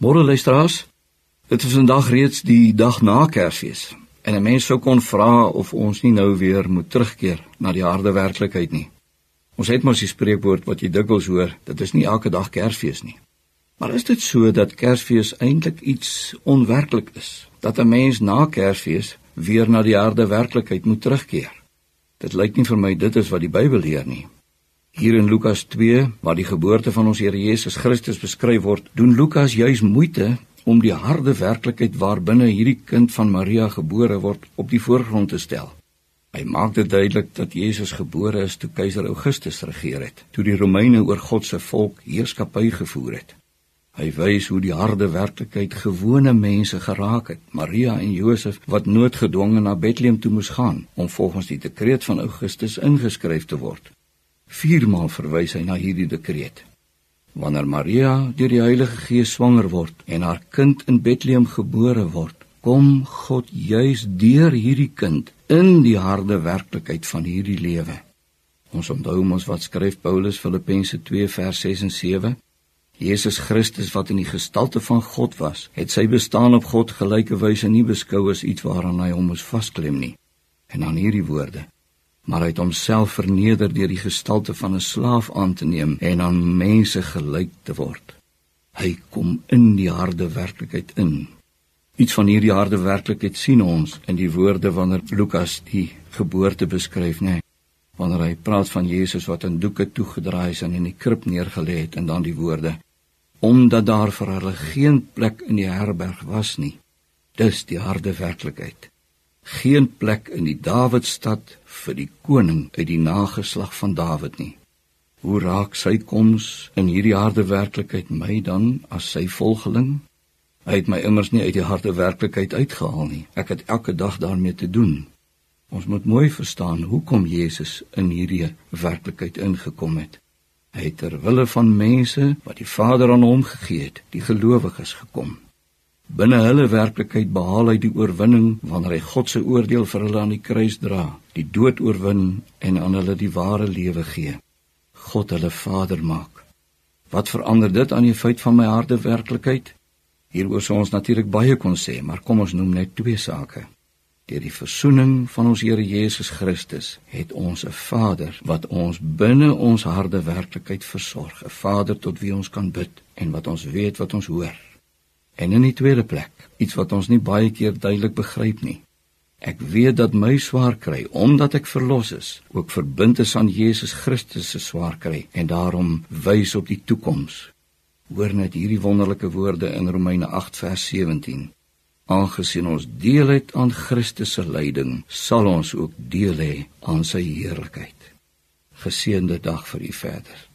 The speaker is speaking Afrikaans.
Môre luisteraars. Dit is vandag reeds die dag na Kersfees. En 'n mens sou kon vra of ons nie nou weer moet terugkeer na die harde werklikheid nie. Ons het mos die spreekwoord wat jy dikwels hoor, dit is nie elke dag Kersfees nie. Maar is dit so dat Kersfees eintlik iets onwerklik is? Dat 'n mens na Kersfees weer na die harde werklikheid moet terugkeer? Dit lyk nie vir my dit is wat die Bybel leer nie. Hier in Lukas 2, waar die geboorte van ons Here Jesus Christus beskryf word, doen Lukas juis moeite om die harde werklikheid waarbinne hierdie kind van Maria gebore word op die voorgrond te stel. Hy maak dit duidelik dat Jesus gebore is toe keiser Augustus regeer het, toe die Romeine oor God se volk heerskappy gevoer het. Hy wys hoe die harde werklikheid gewone mense geraak het, Maria en Josef wat noodgedwonge na Bethlehem toe moes gaan om volgens die dekreet van Augustus ingeskryf te word. Viermaal verwys hy na hierdie dekreet. Wanneer Maria deur die Heilige Gees swanger word en haar kind in Bethlehem gebore word, kom God juis deur hierdie kind in die harde werklikheid van hierdie lewe. Ons onthou mos wat skryf Paulus Filippense 2 vers 6 en 7. Jesus Christus wat in die gestalte van God was, het sy bestaan op God gelyke wyse nie beskou as iets waaraan hy hom moes vasklem nie. En dan hierdie woorde: maar hy het homself verneder deur die gestalte van 'n slaaf aan te neem en aan mense gelyk te word. Hy kom in die harde werklikheid in. Iets van hierdie harde werklikheid sien ons in die woorde wanneer Lukas die geboorte beskryf, nê. Nee, wanneer hy praat van Jesus wat in doeke toegedraai is en in die krib neergelê het en dan die woorde: Omdat daar vir hulle geen plek in die herberg was nie. Dis die harde werklikheid geen plek in die Dawidstad vir die koning uit die nageslag van Dawid nie. Hoe raak sy koms in hierdie harde werklikheid my dan as sy volgeling? Hy het my immers nie uit die harde werklikheid uitgehaal nie. Ek het elke dag daarmee te doen. Ons moet mooi verstaan hoekom Jesus in hierdie werklikheid ingekom het. Hy het ter wille van mense wat die Vader aan hom gegee het, die gelowiges gekom. Binne hulle werklikheid behaal hy die oorwinning wanneer hy God se oordeel vir hulle aan die kruis dra, die dood oorwin en aan hulle die ware lewe gee. God hulle Vader maak. Wat verander dit aan die feit van my harde werklikheid? Hieroor sou ons natuurlik baie kon sê, maar kom ons noem net twee sake. Deur die verzoening van ons Here Jesus Christus het ons 'n Vader wat ons binne ons harde werklikheid versorg, 'n Vader tot wie ons kan bid en wat ons weet wat ons hoor. En in die tweede plek, iets wat ons nie baie keer duidelik begryp nie. Ek weet dat my swaar kry omdat ek verlos is, ook verbind is aan Jesus Christus se swaar kry en daarom wys op die toekoms. Hoor net hierdie wonderlike woorde in Romeine 8 vers 17. Aangesien ons deel het aan Christus se lyding, sal ons ook deel hê aan sy heerlikheid. Geseënde dag vir u verder.